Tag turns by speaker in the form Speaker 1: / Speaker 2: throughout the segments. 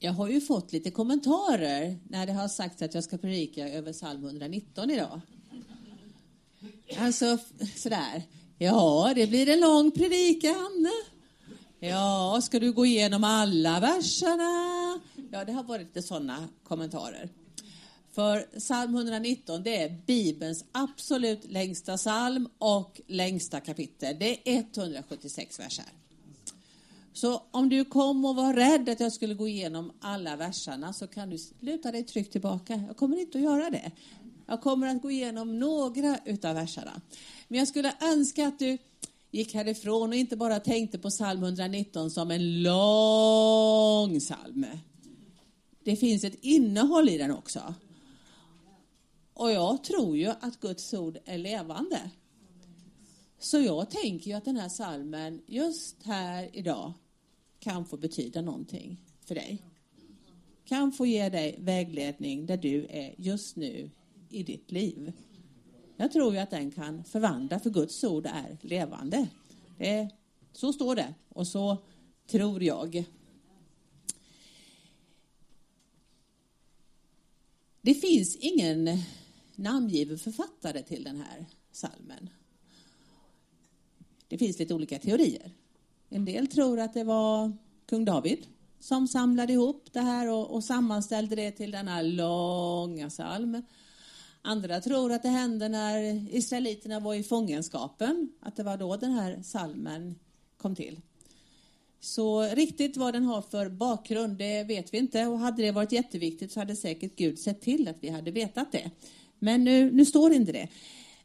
Speaker 1: Jag har ju fått lite kommentarer när det har sagts att jag ska predika över psalm 119 idag. Alltså sådär, ja det blir en lång predikan. Ja, ska du gå igenom alla verserna? Ja, det har varit lite sådana kommentarer. För psalm 119 det är Bibelns absolut längsta psalm och längsta kapitel. Det är 176 verser. Så om du kom och var rädd att jag skulle gå igenom alla verserna så kan du luta dig tryggt tillbaka. Jag kommer inte att göra det. Jag kommer att gå igenom några utav verserna. Men jag skulle önska att du gick härifrån och inte bara tänkte på psalm 119 som en lång psalm. Det finns ett innehåll i den också. Och jag tror ju att Guds ord är levande. Så jag tänker ju att den här salmen just här idag kan få betyda någonting för dig. Kan få ge dig vägledning där du är just nu i ditt liv. Jag tror ju att den kan förvandla, för Guds ord är levande. Det, så står det och så tror jag. Det finns ingen namngiven författare till den här salmen. Det finns lite olika teorier. En del tror att det var kung David som samlade ihop det här och, och sammanställde det till denna långa psalm. Andra tror att det hände när israeliterna var i fångenskapen, att det var då den här salmen kom till. Så riktigt vad den har för bakgrund, det vet vi inte. Och hade det varit jätteviktigt så hade säkert Gud sett till att vi hade vetat det. Men nu, nu står inte det.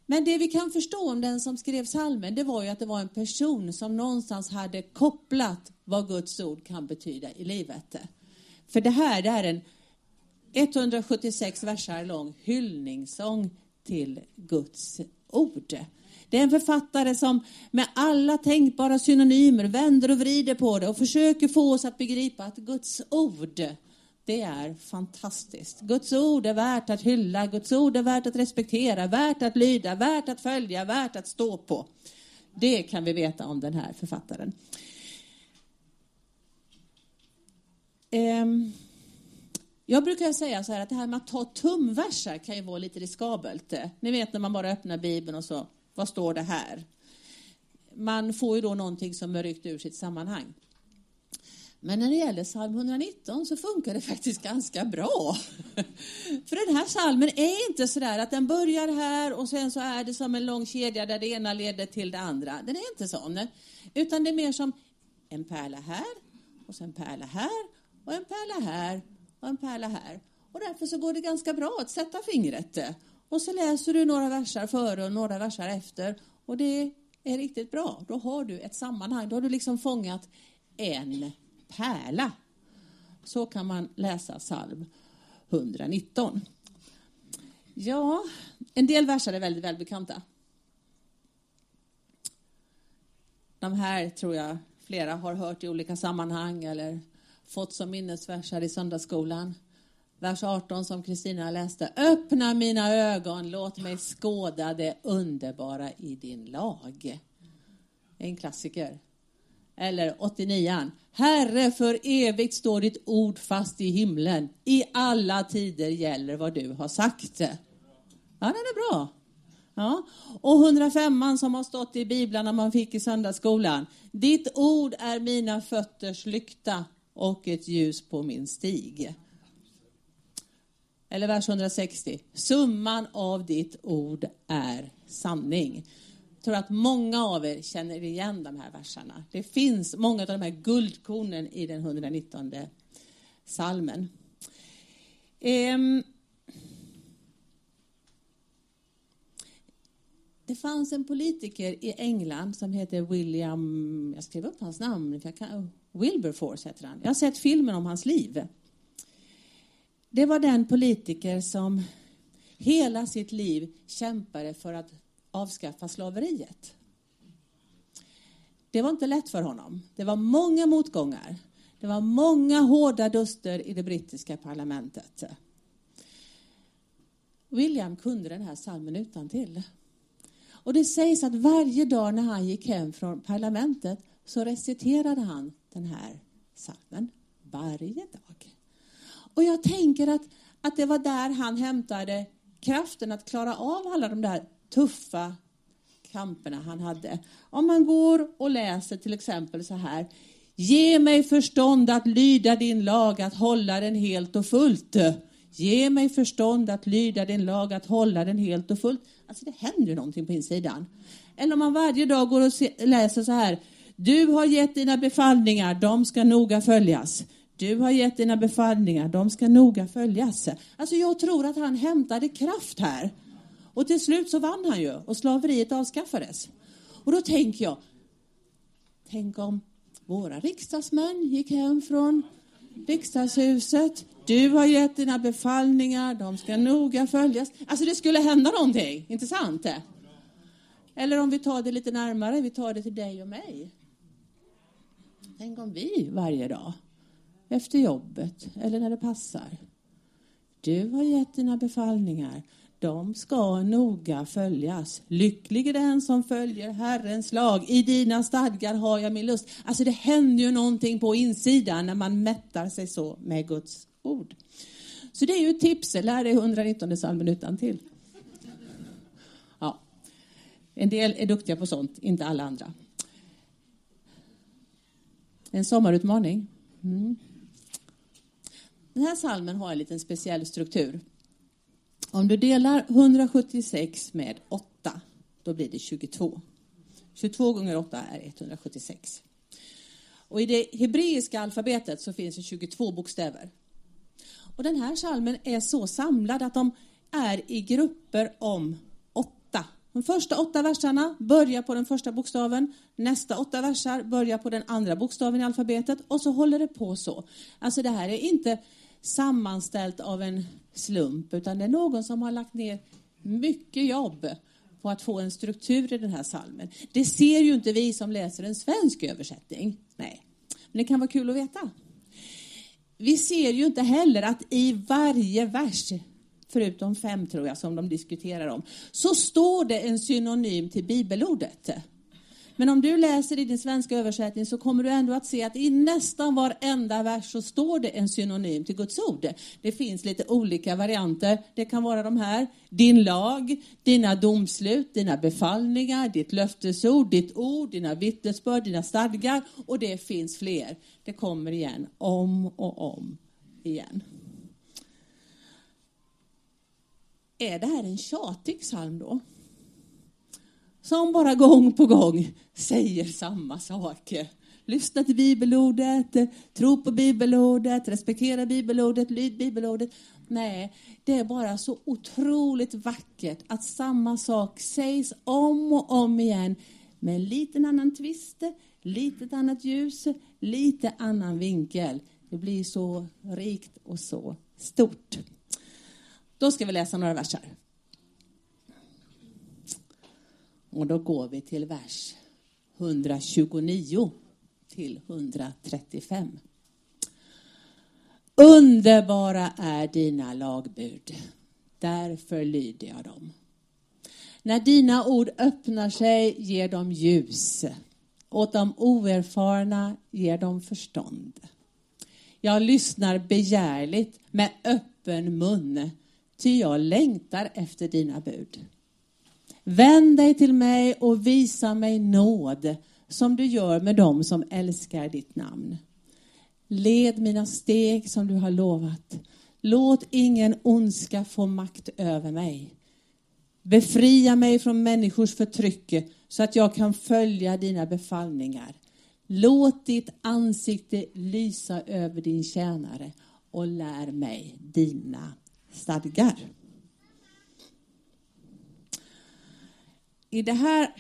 Speaker 1: Men det vi kan förstå om den som skrev salmen, det var ju att det var en person som någonstans hade kopplat vad Guds ord kan betyda i livet. För det här, det är en 176 versar lång hyllningssång till Guds ord. Det är en författare som med alla tänkbara synonymer vänder och vrider på det och försöker få oss att begripa att Guds ord det är fantastiskt. Guds ord är värt att hylla, Guds ord är värt att respektera, värt att lyda, värt att följa, värt att stå på. Det kan vi veta om den här författaren. Ehm, jag brukar säga så här att det här med att ta tumverser kan ju vara lite riskabelt. Ni vet när man bara öppnar Bibeln och så, vad står det här? Man får ju då någonting som är ryckt ur sitt sammanhang. Men när det gäller psalm 119 så funkar det faktiskt ganska bra. För den här psalmen är inte så där att den börjar här och sen så är det som en lång kedja där det ena leder till det andra. Den är inte sån. Utan det är mer som en pärla här och sen en pärla här och en pärla här och en pärla här. Och därför så går det ganska bra att sätta fingret. Och så läser du några versar före och några versar efter. Och det är riktigt bra. Då har du ett sammanhang. Då har du liksom fångat en pärla. Så kan man läsa psalm 119. Ja, en del verser är väldigt välbekanta. De här tror jag flera har hört i olika sammanhang eller fått som minnesversar i söndagsskolan. Vers 18 som Kristina läste. Öppna mina ögon, låt mig skåda det underbara i din lag. En klassiker. Eller 89 Herre, för evigt står ditt ord fast i himlen. I alla tider gäller vad du har sagt. Ja, den är bra. Ja. Och 105 som har stått i biblarna man fick i söndagsskolan. Ditt ord är mina fötters lykta och ett ljus på min stig. Eller vers 160. Summan av ditt ord är sanning tror att många av er känner igen de här verserna. Det finns många av de här guldkornen i den 119 salmen. Ehm, det fanns en politiker i England som heter William, jag skrev upp hans namn, för jag kan, oh, Wilberforce heter han. Jag har sett filmen om hans liv. Det var den politiker som hela sitt liv kämpade för att avskaffa slaveriet. Det var inte lätt för honom. Det var många motgångar. Det var många hårda duster i det brittiska parlamentet. William kunde den här salmen utan till. Och det sägs att varje dag när han gick hem från parlamentet så reciterade han den här salmen varje dag. Och jag tänker att, att det var där han hämtade kraften att klara av alla de där tuffa kamperna han hade. Om man går och läser till exempel så här. Ge mig förstånd att lyda din lag, att hålla den helt och fullt. Ge mig förstånd att lyda din lag, att hålla den helt och fullt. Alltså det händer någonting på insidan. Eller om man varje dag går och läser så här. Du har gett dina befallningar, de ska noga följas. Du har gett dina befallningar, de ska noga följas. Alltså jag tror att han hämtade kraft här. Och till slut så vann han ju och slaveriet avskaffades. Och då tänker jag, tänk om våra riksdagsmän gick hem från riksdagshuset. Du har gett dina befallningar, de ska noga följas. Alltså det skulle hända någonting, inte sant? Eller om vi tar det lite närmare, vi tar det till dig och mig. Tänk om vi varje dag, efter jobbet eller när det passar. Du har gett dina befallningar, de ska noga följas. Lycklig är den som följer Herrens lag. I dina stadgar har jag min lust. Alltså det händer ju någonting på insidan när man mättar sig så med Guds ord. Så det är ju ett tips. Lär dig 119 psalmen utan till. Ja. En del är duktiga på sånt, inte alla andra. En sommarutmaning. Mm. Den här salmen har en liten speciell struktur. Om du delar 176 med 8, då blir det 22. 22 gånger 8 är 176. Och I det hebreiska alfabetet så finns det 22 bokstäver. Och Den här salmen är så samlad att de är i grupper om åtta. De första åtta verserna börjar på den första bokstaven. Nästa åtta versar börjar på den andra bokstaven i alfabetet och så håller det på så. Alltså det här är inte sammanställt av en slump, utan det är någon som har lagt ner mycket jobb på att få en struktur i den här salmen. Det ser ju inte vi som läser en svensk översättning. Nej, men det kan vara kul att veta. Vi ser ju inte heller att i varje vers, förutom fem tror jag som de diskuterar om, så står det en synonym till bibelordet. Men om du läser i din svenska översättning så kommer du ändå att se att i nästan varenda vers så står det en synonym till Guds ord. Det finns lite olika varianter. Det kan vara de här. Din lag, dina domslut, dina befallningar, ditt löftesord, ditt ord, dina vittnesbörd, dina stadgar och det finns fler. Det kommer igen om och om igen. Är det här en tjatig psalm då? Som bara gång på gång säger samma sak. Lyssna till bibelordet, tro på bibelordet, respektera bibelordet, lyd bibelordet. Nej, det är bara så otroligt vackert att samma sak sägs om och om igen med en liten annan twist, lite annat ljus, lite annan vinkel. Det blir så rikt och så stort. Då ska vi läsa några verser. Och då går vi till vers 129 till 135. Underbara är dina lagbud, därför lyder jag dem. När dina ord öppnar sig ger de ljus, åt de oerfarna ger de förstånd. Jag lyssnar begärligt med öppen mun, ty jag längtar efter dina bud. Vänd dig till mig och visa mig nåd som du gör med dem som älskar ditt namn. Led mina steg som du har lovat. Låt ingen ondska få makt över mig. Befria mig från människors förtryck så att jag kan följa dina befallningar. Låt ditt ansikte lysa över din tjänare och lär mig dina stadgar. I det här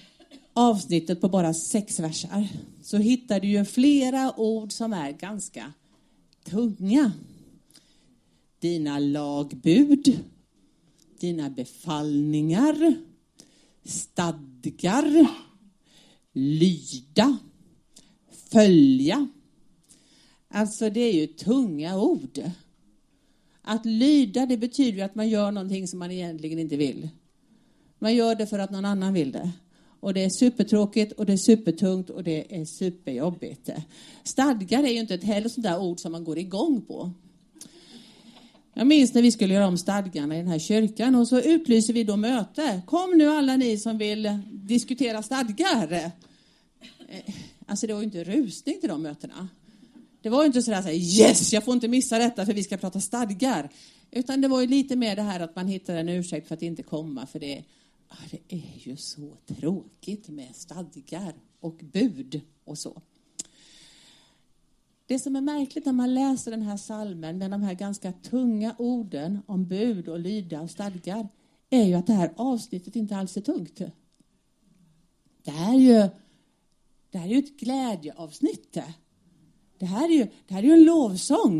Speaker 1: avsnittet på bara sex versar så hittar du ju flera ord som är ganska tunga. Dina lagbud, dina befallningar, stadgar, lyda, följa. Alltså det är ju tunga ord. Att lyda det betyder ju att man gör någonting som man egentligen inte vill. Man gör det för att någon annan vill det. Och det är supertråkigt och det är supertungt och det är superjobbigt. Stadgar är ju inte ett heller sånt där ord som man går igång på. Jag minns när vi skulle göra om stadgarna i den här kyrkan och så utlyser vi då möte. Kom nu alla ni som vill diskutera stadgar. Eh, alltså det var ju inte rusning till de mötena. Det var ju inte sådär, såhär, yes, jag får inte missa detta för vi ska prata stadgar. Utan det var ju lite mer det här att man hittar en ursäkt för att inte komma för det, det är ju så tråkigt med stadgar och bud och så. Det som är märkligt när man läser den här salmen med de här ganska tunga orden om bud och lyda och stadgar är ju att det här avsnittet inte alls är tungt. Det här är ju, det här är ju ett glädjeavsnitt. Det här, är ju, det här är ju en lovsång.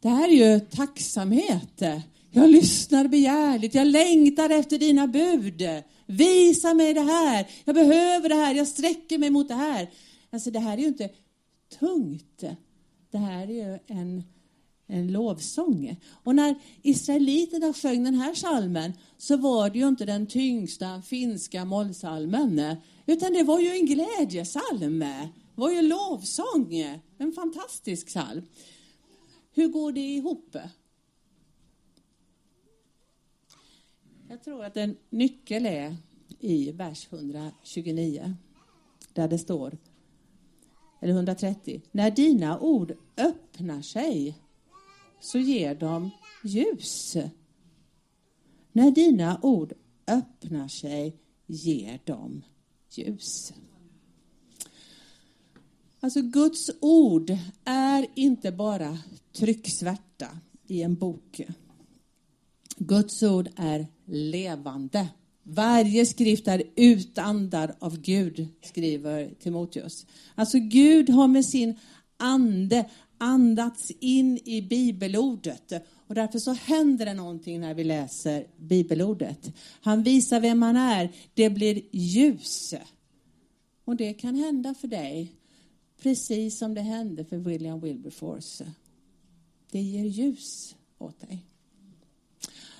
Speaker 1: Det här är ju tacksamhet. Jag lyssnar begärligt, jag längtar efter dina bud. Visa mig det här, jag behöver det här, jag sträcker mig mot det här. Alltså det här är ju inte tungt. Det här är ju en, en lovsång. Och när israeliterna sjöng den här salmen så var det ju inte den tyngsta finska mollsalmen utan det var ju en glädjesalm. Det var ju lovsång. En fantastisk psalm. Hur går det ihop? Jag tror att en nyckel är i vers 129 där det står eller 130. När dina ord öppnar sig så ger de ljus. När dina ord öppnar sig ger de ljus. Alltså Guds ord är inte bara trycksvärta i en bok. Guds ord är levande. Varje skrift är utandad av Gud, skriver Timoteus. Alltså Gud har med sin ande andats in i bibelordet. Och därför så händer det någonting när vi läser bibelordet. Han visar vem han är. Det blir ljus. Och det kan hända för dig, precis som det hände för William Wilberforce. Det ger ljus åt dig.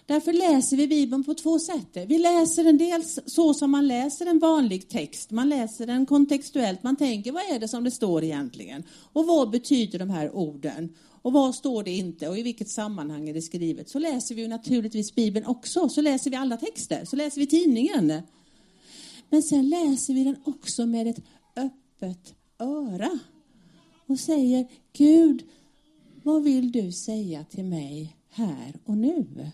Speaker 1: Därför läser vi Bibeln på två sätt. Vi läser den dels så som man läser en vanlig text. Man läser den kontextuellt. Man tänker, vad är det som det står egentligen? Och vad betyder de här orden? Och vad står det inte? Och i vilket sammanhang är det skrivet? Så läser vi naturligtvis Bibeln också. Så läser vi alla texter. Så läser vi tidningen. Men sen läser vi den också med ett öppet öra. Och säger, Gud, vad vill du säga till mig här och nu?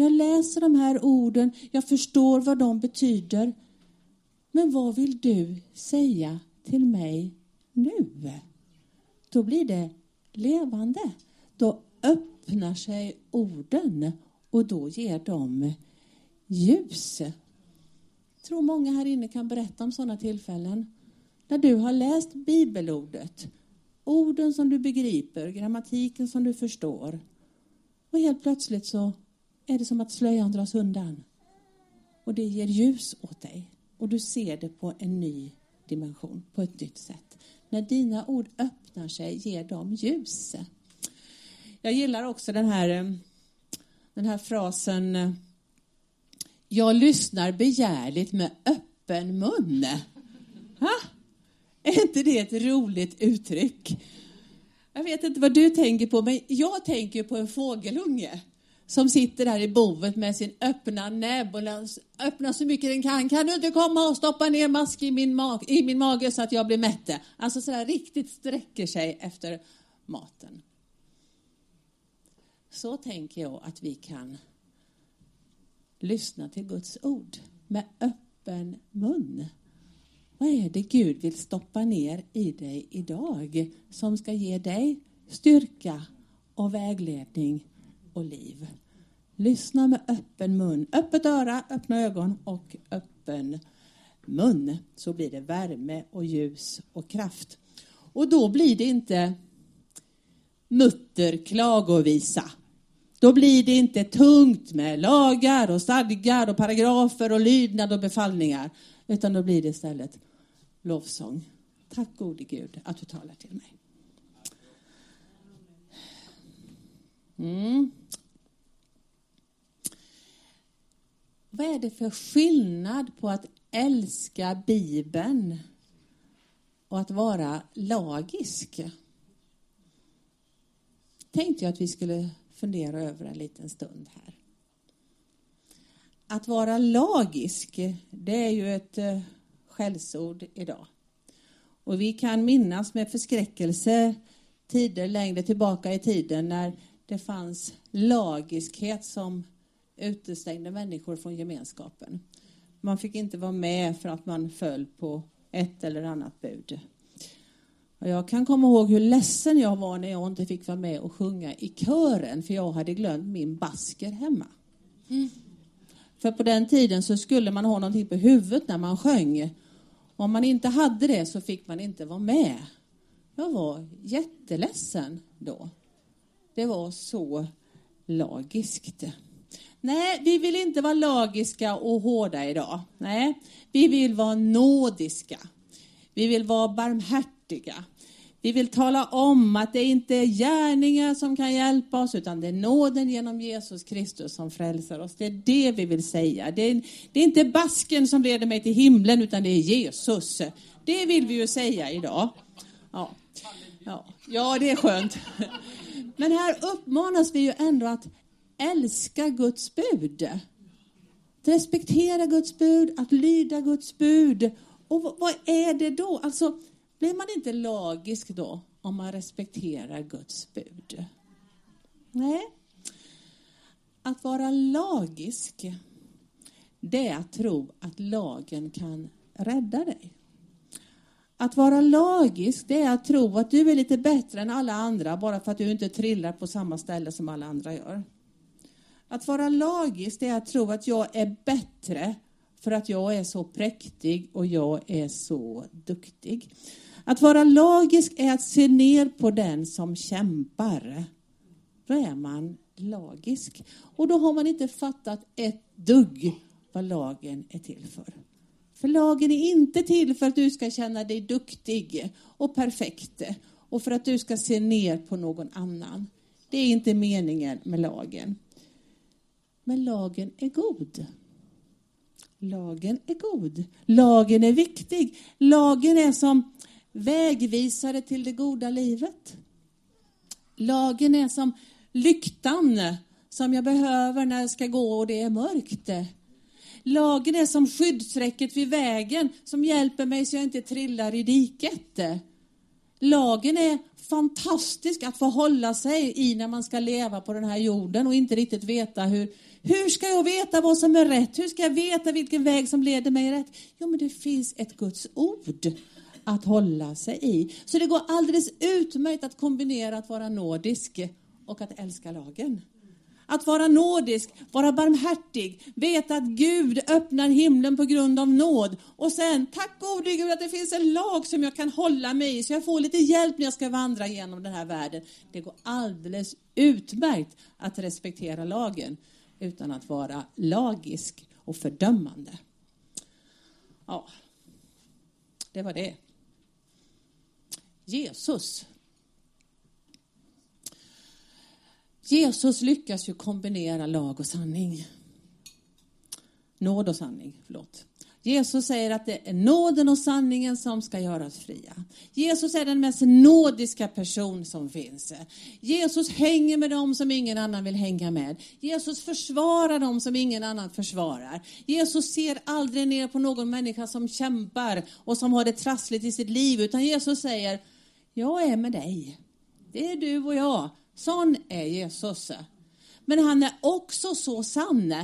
Speaker 1: Jag läser de här orden, jag förstår vad de betyder. Men vad vill du säga till mig nu? Då blir det levande. Då öppnar sig orden och då ger de ljus. Jag tror många här inne kan berätta om sådana tillfällen. När du har läst bibelordet, orden som du begriper, grammatiken som du förstår. Och helt plötsligt så är det som att slöjan dras undan. Och det ger ljus åt dig. Och du ser det på en ny dimension, på ett nytt sätt. När dina ord öppnar sig ger de ljus. Jag gillar också den här, eh, den här frasen eh, Jag lyssnar begärligt med öppen mun. Ha? Är inte det ett roligt uttryck? Jag vet inte vad du tänker på, men jag tänker på en fågelunge som sitter där i bovet med sin öppna näbb och öppnar så mycket den kan. Kan du inte komma och stoppa ner mask i min, ma i min mage så att jag blir mätt? Alltså sådär riktigt sträcker sig efter maten. Så tänker jag att vi kan lyssna till Guds ord med öppen mun. Vad är det Gud vill stoppa ner i dig idag som ska ge dig styrka och vägledning och liv. Lyssna med öppen mun, öppet öra, öppna ögon och öppen mun. Så blir det värme och ljus och kraft. Och då blir det inte mutter klagovisa. Då blir det inte tungt med lagar och stadgar och paragrafer och lydnad och befallningar. Utan då blir det istället lovsång. Tack gode Gud att du talar till mig. Mm. Vad är det för skillnad på att älska Bibeln och att vara lagisk? Tänkte jag att vi skulle fundera över en liten stund här. Att vara lagisk, det är ju ett eh, skällsord idag. Och vi kan minnas med förskräckelse tider längre tillbaka i tiden när det fanns lagiskhet som utestängde människor från gemenskapen. Man fick inte vara med för att man föll på ett eller annat bud. Och jag kan komma ihåg hur ledsen jag var när jag inte fick vara med och sjunga i kören för jag hade glömt min basker hemma. Mm. För på den tiden så skulle man ha någonting på huvudet när man sjöng. Om man inte hade det så fick man inte vara med. Jag var jätteledsen då. Det var så lagiskt. Nej, vi vill inte vara lagiska och hårda idag. Nej, vi vill vara nådiska. Vi vill vara barmhärtiga. Vi vill tala om att det inte är gärningar som kan hjälpa oss, utan det är nåden genom Jesus Kristus som frälsar oss. Det är det vi vill säga. Det är, det är inte basken som leder mig till himlen, utan det är Jesus. Det vill vi ju säga idag. Ja, ja, ja det är skönt. Men här uppmanas vi ju ändå att älska Guds bud. Att respektera Guds bud, att lyda Guds bud. Och vad är det då? Alltså, blir man inte lagisk då om man respekterar Guds bud? Nej. Att vara lagisk, det är att tro att lagen kan rädda dig. Att vara lagisk, det är att tro att du är lite bättre än alla andra bara för att du inte trillar på samma ställe som alla andra gör. Att vara lagisk, det är att tro att jag är bättre för att jag är så präktig och jag är så duktig. Att vara lagisk är att se ner på den som kämpar. Då är man lagisk. Och då har man inte fattat ett dugg vad lagen är till för. För lagen är inte till för att du ska känna dig duktig och perfekt och för att du ska se ner på någon annan. Det är inte meningen med lagen. Men lagen är god. Lagen är god. Lagen är viktig. Lagen är som vägvisare till det goda livet. Lagen är som lyktan som jag behöver när jag ska gå och det är mörkt. Lagen är som skyddsräcket vid vägen som hjälper mig så jag inte trillar i diket. Lagen är fantastisk att få hålla sig i när man ska leva på den här jorden och inte riktigt veta hur, hur ska jag veta vad som är rätt? Hur ska jag veta vilken väg som leder mig rätt? Jo, men det finns ett Guds ord att hålla sig i. Så det går alldeles utmärkt att kombinera att vara nordisk och att älska lagen. Att vara nådisk, vara barmhärtig, veta att Gud öppnar himlen på grund av nåd. Och sen, tack gode Gud att det finns en lag som jag kan hålla mig i så jag får lite hjälp när jag ska vandra genom den här världen. Det går alldeles utmärkt att respektera lagen utan att vara lagisk och fördömande. Ja, det var det. Jesus Jesus lyckas ju kombinera lag och sanning. Nåd och sanning, förlåt. Jesus säger att det är nåden och sanningen som ska göra oss fria. Jesus är den mest nådiska person som finns. Jesus hänger med dem som ingen annan vill hänga med. Jesus försvarar dem som ingen annan försvarar. Jesus ser aldrig ner på någon människa som kämpar och som har det trassligt i sitt liv, utan Jesus säger, jag är med dig. Det är du och jag. Sån är Jesus. Men han är också så sann.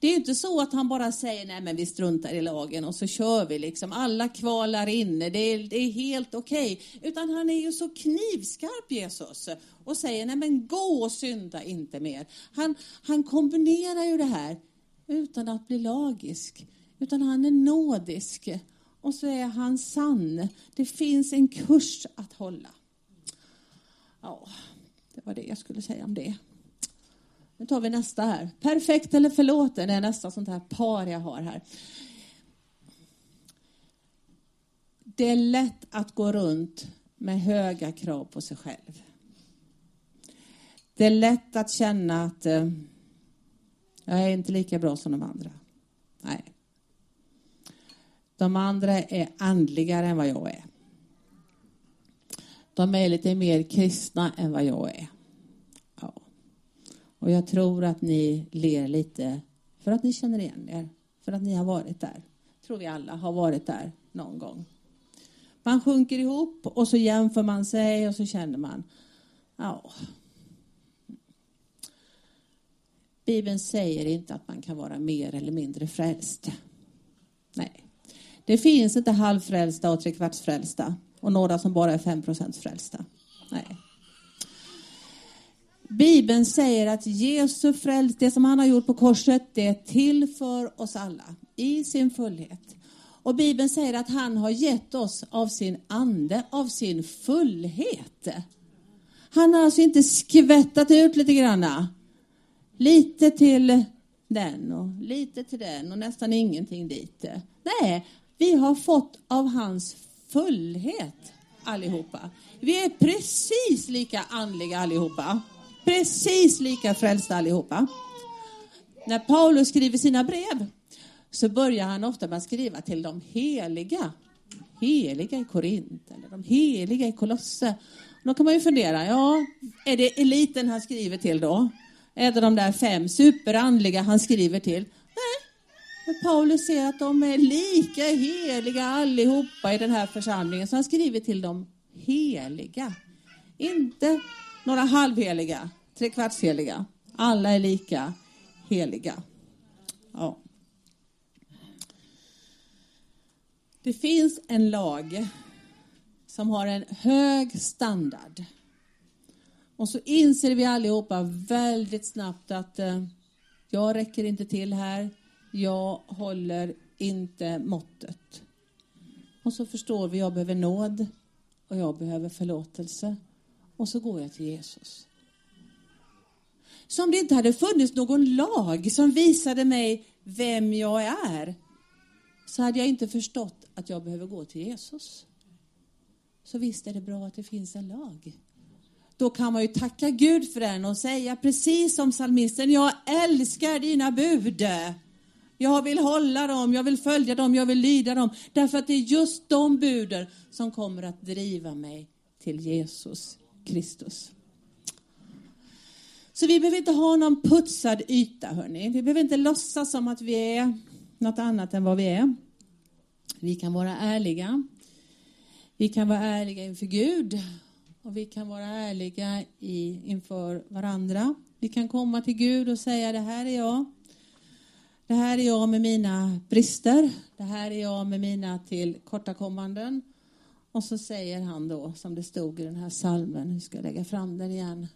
Speaker 1: Det är inte så att han bara säger nej men vi struntar i lagen och så kör vi liksom. Alla kvalar inne, det är, det är helt okej. Okay. Utan han är ju så knivskarp Jesus och säger nej men gå och synda inte mer. Han, han kombinerar ju det här utan att bli lagisk. Utan han är nådisk. Och så är han sann. Det finns en kurs att hålla. Ja. Det var det jag skulle säga om det. Nu tar vi nästa här. Perfekt eller förlåten är nästa sånt här par jag har här. Det är lätt att gå runt med höga krav på sig själv. Det är lätt att känna att eh, jag är inte lika bra som de andra. Nej. De andra är andligare än vad jag är. De är lite mer kristna än vad jag är. Ja. Och jag tror att ni ler lite för att ni känner igen er, för att ni har varit där. tror vi alla har varit där någon gång. Man sjunker ihop och så jämför man sig och så känner man, ja. Bibeln säger inte att man kan vara mer eller mindre frälst. Nej. Det finns inte halvfrälsta och trekvartsfrälsta och några som bara är 5 frälsta. Nej. Bibeln säger att Jesu fräls, det som han har gjort på korset, det är till för oss alla i sin fullhet. Och Bibeln säger att han har gett oss av sin ande, av sin fullhet. Han har alltså inte skvättat ut lite granna. Lite till den och lite till den och nästan ingenting dit. Nej, vi har fått av hans fullhet allihopa. Vi är precis lika andliga allihopa. Precis lika frälsta allihopa. När Paulus skriver sina brev så börjar han ofta med att skriva till de heliga. Heliga i Korint eller de heliga i Kolosse. Då kan man ju fundera, ja, är det eliten han skriver till då? Är det de där fem superandliga han skriver till? För Paulus säger att de är lika heliga allihopa i den här församlingen, så han skriver till de heliga. Inte några halvheliga, trekvartsheliga. Alla är lika heliga. Ja. Det finns en lag som har en hög standard. Och så inser vi allihopa väldigt snabbt att eh, jag räcker inte till här. Jag håller inte måttet. Och så förstår vi jag behöver nåd och jag behöver förlåtelse. Och så går jag till Jesus. Som det inte hade funnits någon lag som visade mig vem jag är så hade jag inte förstått att jag behöver gå till Jesus. Så visst är det bra att det finns en lag. Då kan man ju tacka Gud för den och säga precis som psalmisten, jag älskar dina bud. Jag vill hålla dem, jag vill följa dem, jag vill lyda dem. Därför att det är just de buden som kommer att driva mig till Jesus Kristus. Så vi behöver inte ha någon putsad yta, hörni. Vi behöver inte låtsas som att vi är något annat än vad vi är. Vi kan vara ärliga. Vi kan vara ärliga inför Gud och vi kan vara ärliga i, inför varandra. Vi kan komma till Gud och säga det här är jag. Det här är jag med mina brister. Det här är jag med mina tillkortakommanden. Och så säger han då, som det stod i den här salmen, nu ska jag lägga fram den igen.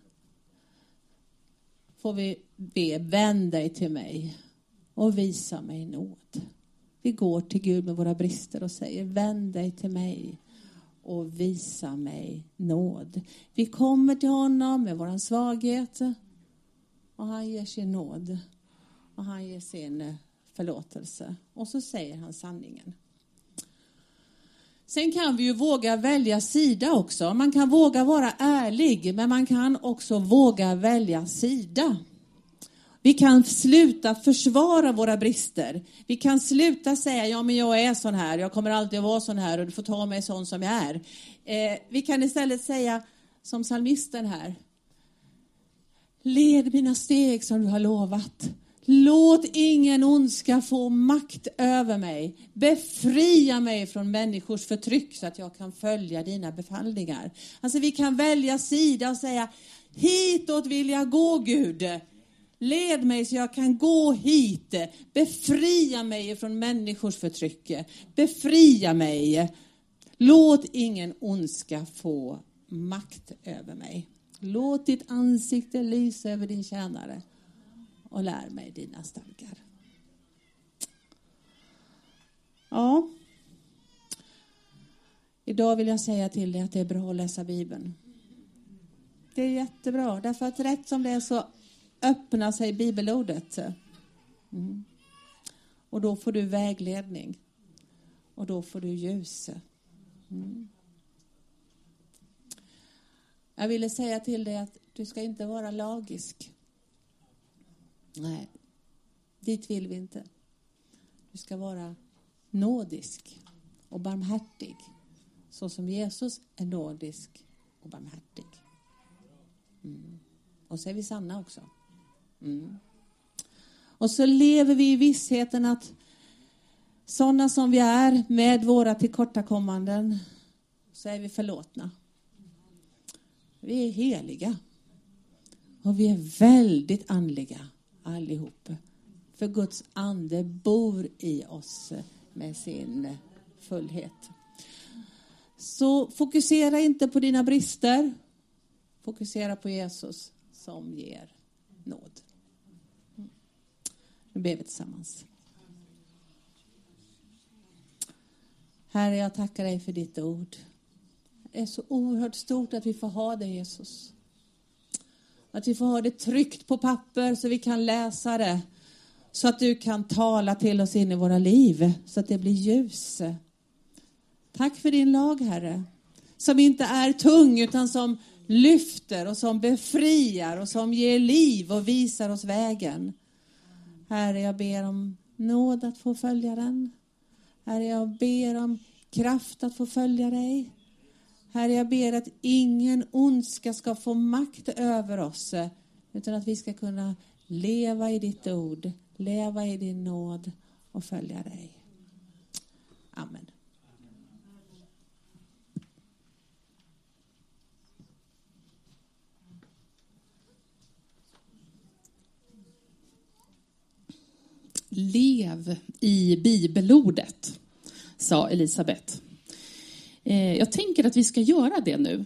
Speaker 1: Får vi be, vänd dig till mig och visa mig nåd. Vi går till Gud med våra brister och säger, vänd dig till mig och visa mig nåd. Vi kommer till honom med vår svaghet och han ger sin nåd och han ger sin eh, förlåtelse. Och så säger han sanningen. Sen kan vi ju våga välja sida också. Man kan våga vara ärlig, men man kan också våga välja sida. Vi kan sluta försvara våra brister. Vi kan sluta säga, ja men jag är sån här, jag kommer alltid att vara sån här och du får ta mig sån som jag är. Eh, vi kan istället säga, som psalmisten här, led mina steg som du har lovat. Låt ingen ondska få makt över mig. Befria mig från människors förtryck så att jag kan följa dina befallningar. Alltså vi kan välja sida och säga, hitåt vill jag gå Gud. Led mig så jag kan gå hit. Befria mig från människors förtryck. Befria mig. Låt ingen ondska få makt över mig. Låt ditt ansikte lysa över din tjänare och lär mig dina stadgar. Ja. Idag vill jag säga till dig att det är bra att läsa Bibeln. Det är jättebra, därför att rätt som det är så öppnar sig bibelordet. Mm. Och då får du vägledning. Och då får du ljus. Mm. Jag ville säga till dig att du ska inte vara lagisk. Nej, dit vill vi inte. Du ska vara nådisk och barmhärtig så som Jesus är nådisk och barmhärtig. Mm. Och så är vi sanna också. Mm. Och så lever vi i vissheten att sådana som vi är med våra tillkortakommanden så är vi förlåtna. Vi är heliga. Och vi är väldigt andliga allihop. För Guds ande bor i oss med sin fullhet. Så fokusera inte på dina brister. Fokusera på Jesus som ger nåd. Nu ber vi tillsammans. Herre, jag tackar dig för ditt ord. Det är så oerhört stort att vi får ha det, Jesus. Att vi får ha det tryckt på papper så vi kan läsa det. Så att du kan tala till oss in i våra liv, så att det blir ljus. Tack för din lag, Herre. Som inte är tung, utan som lyfter och som befriar och som ger liv och visar oss vägen. Herre, jag ber om nåd att få följa den. Herre, jag ber om kraft att få följa dig. Herre, jag ber att ingen ondska ska få makt över oss, utan att vi ska kunna leva i ditt ord, leva i din nåd och följa dig. Amen.
Speaker 2: Lev i bibelordet, sa Elisabet. Eh, jag tänker att vi ska göra det nu.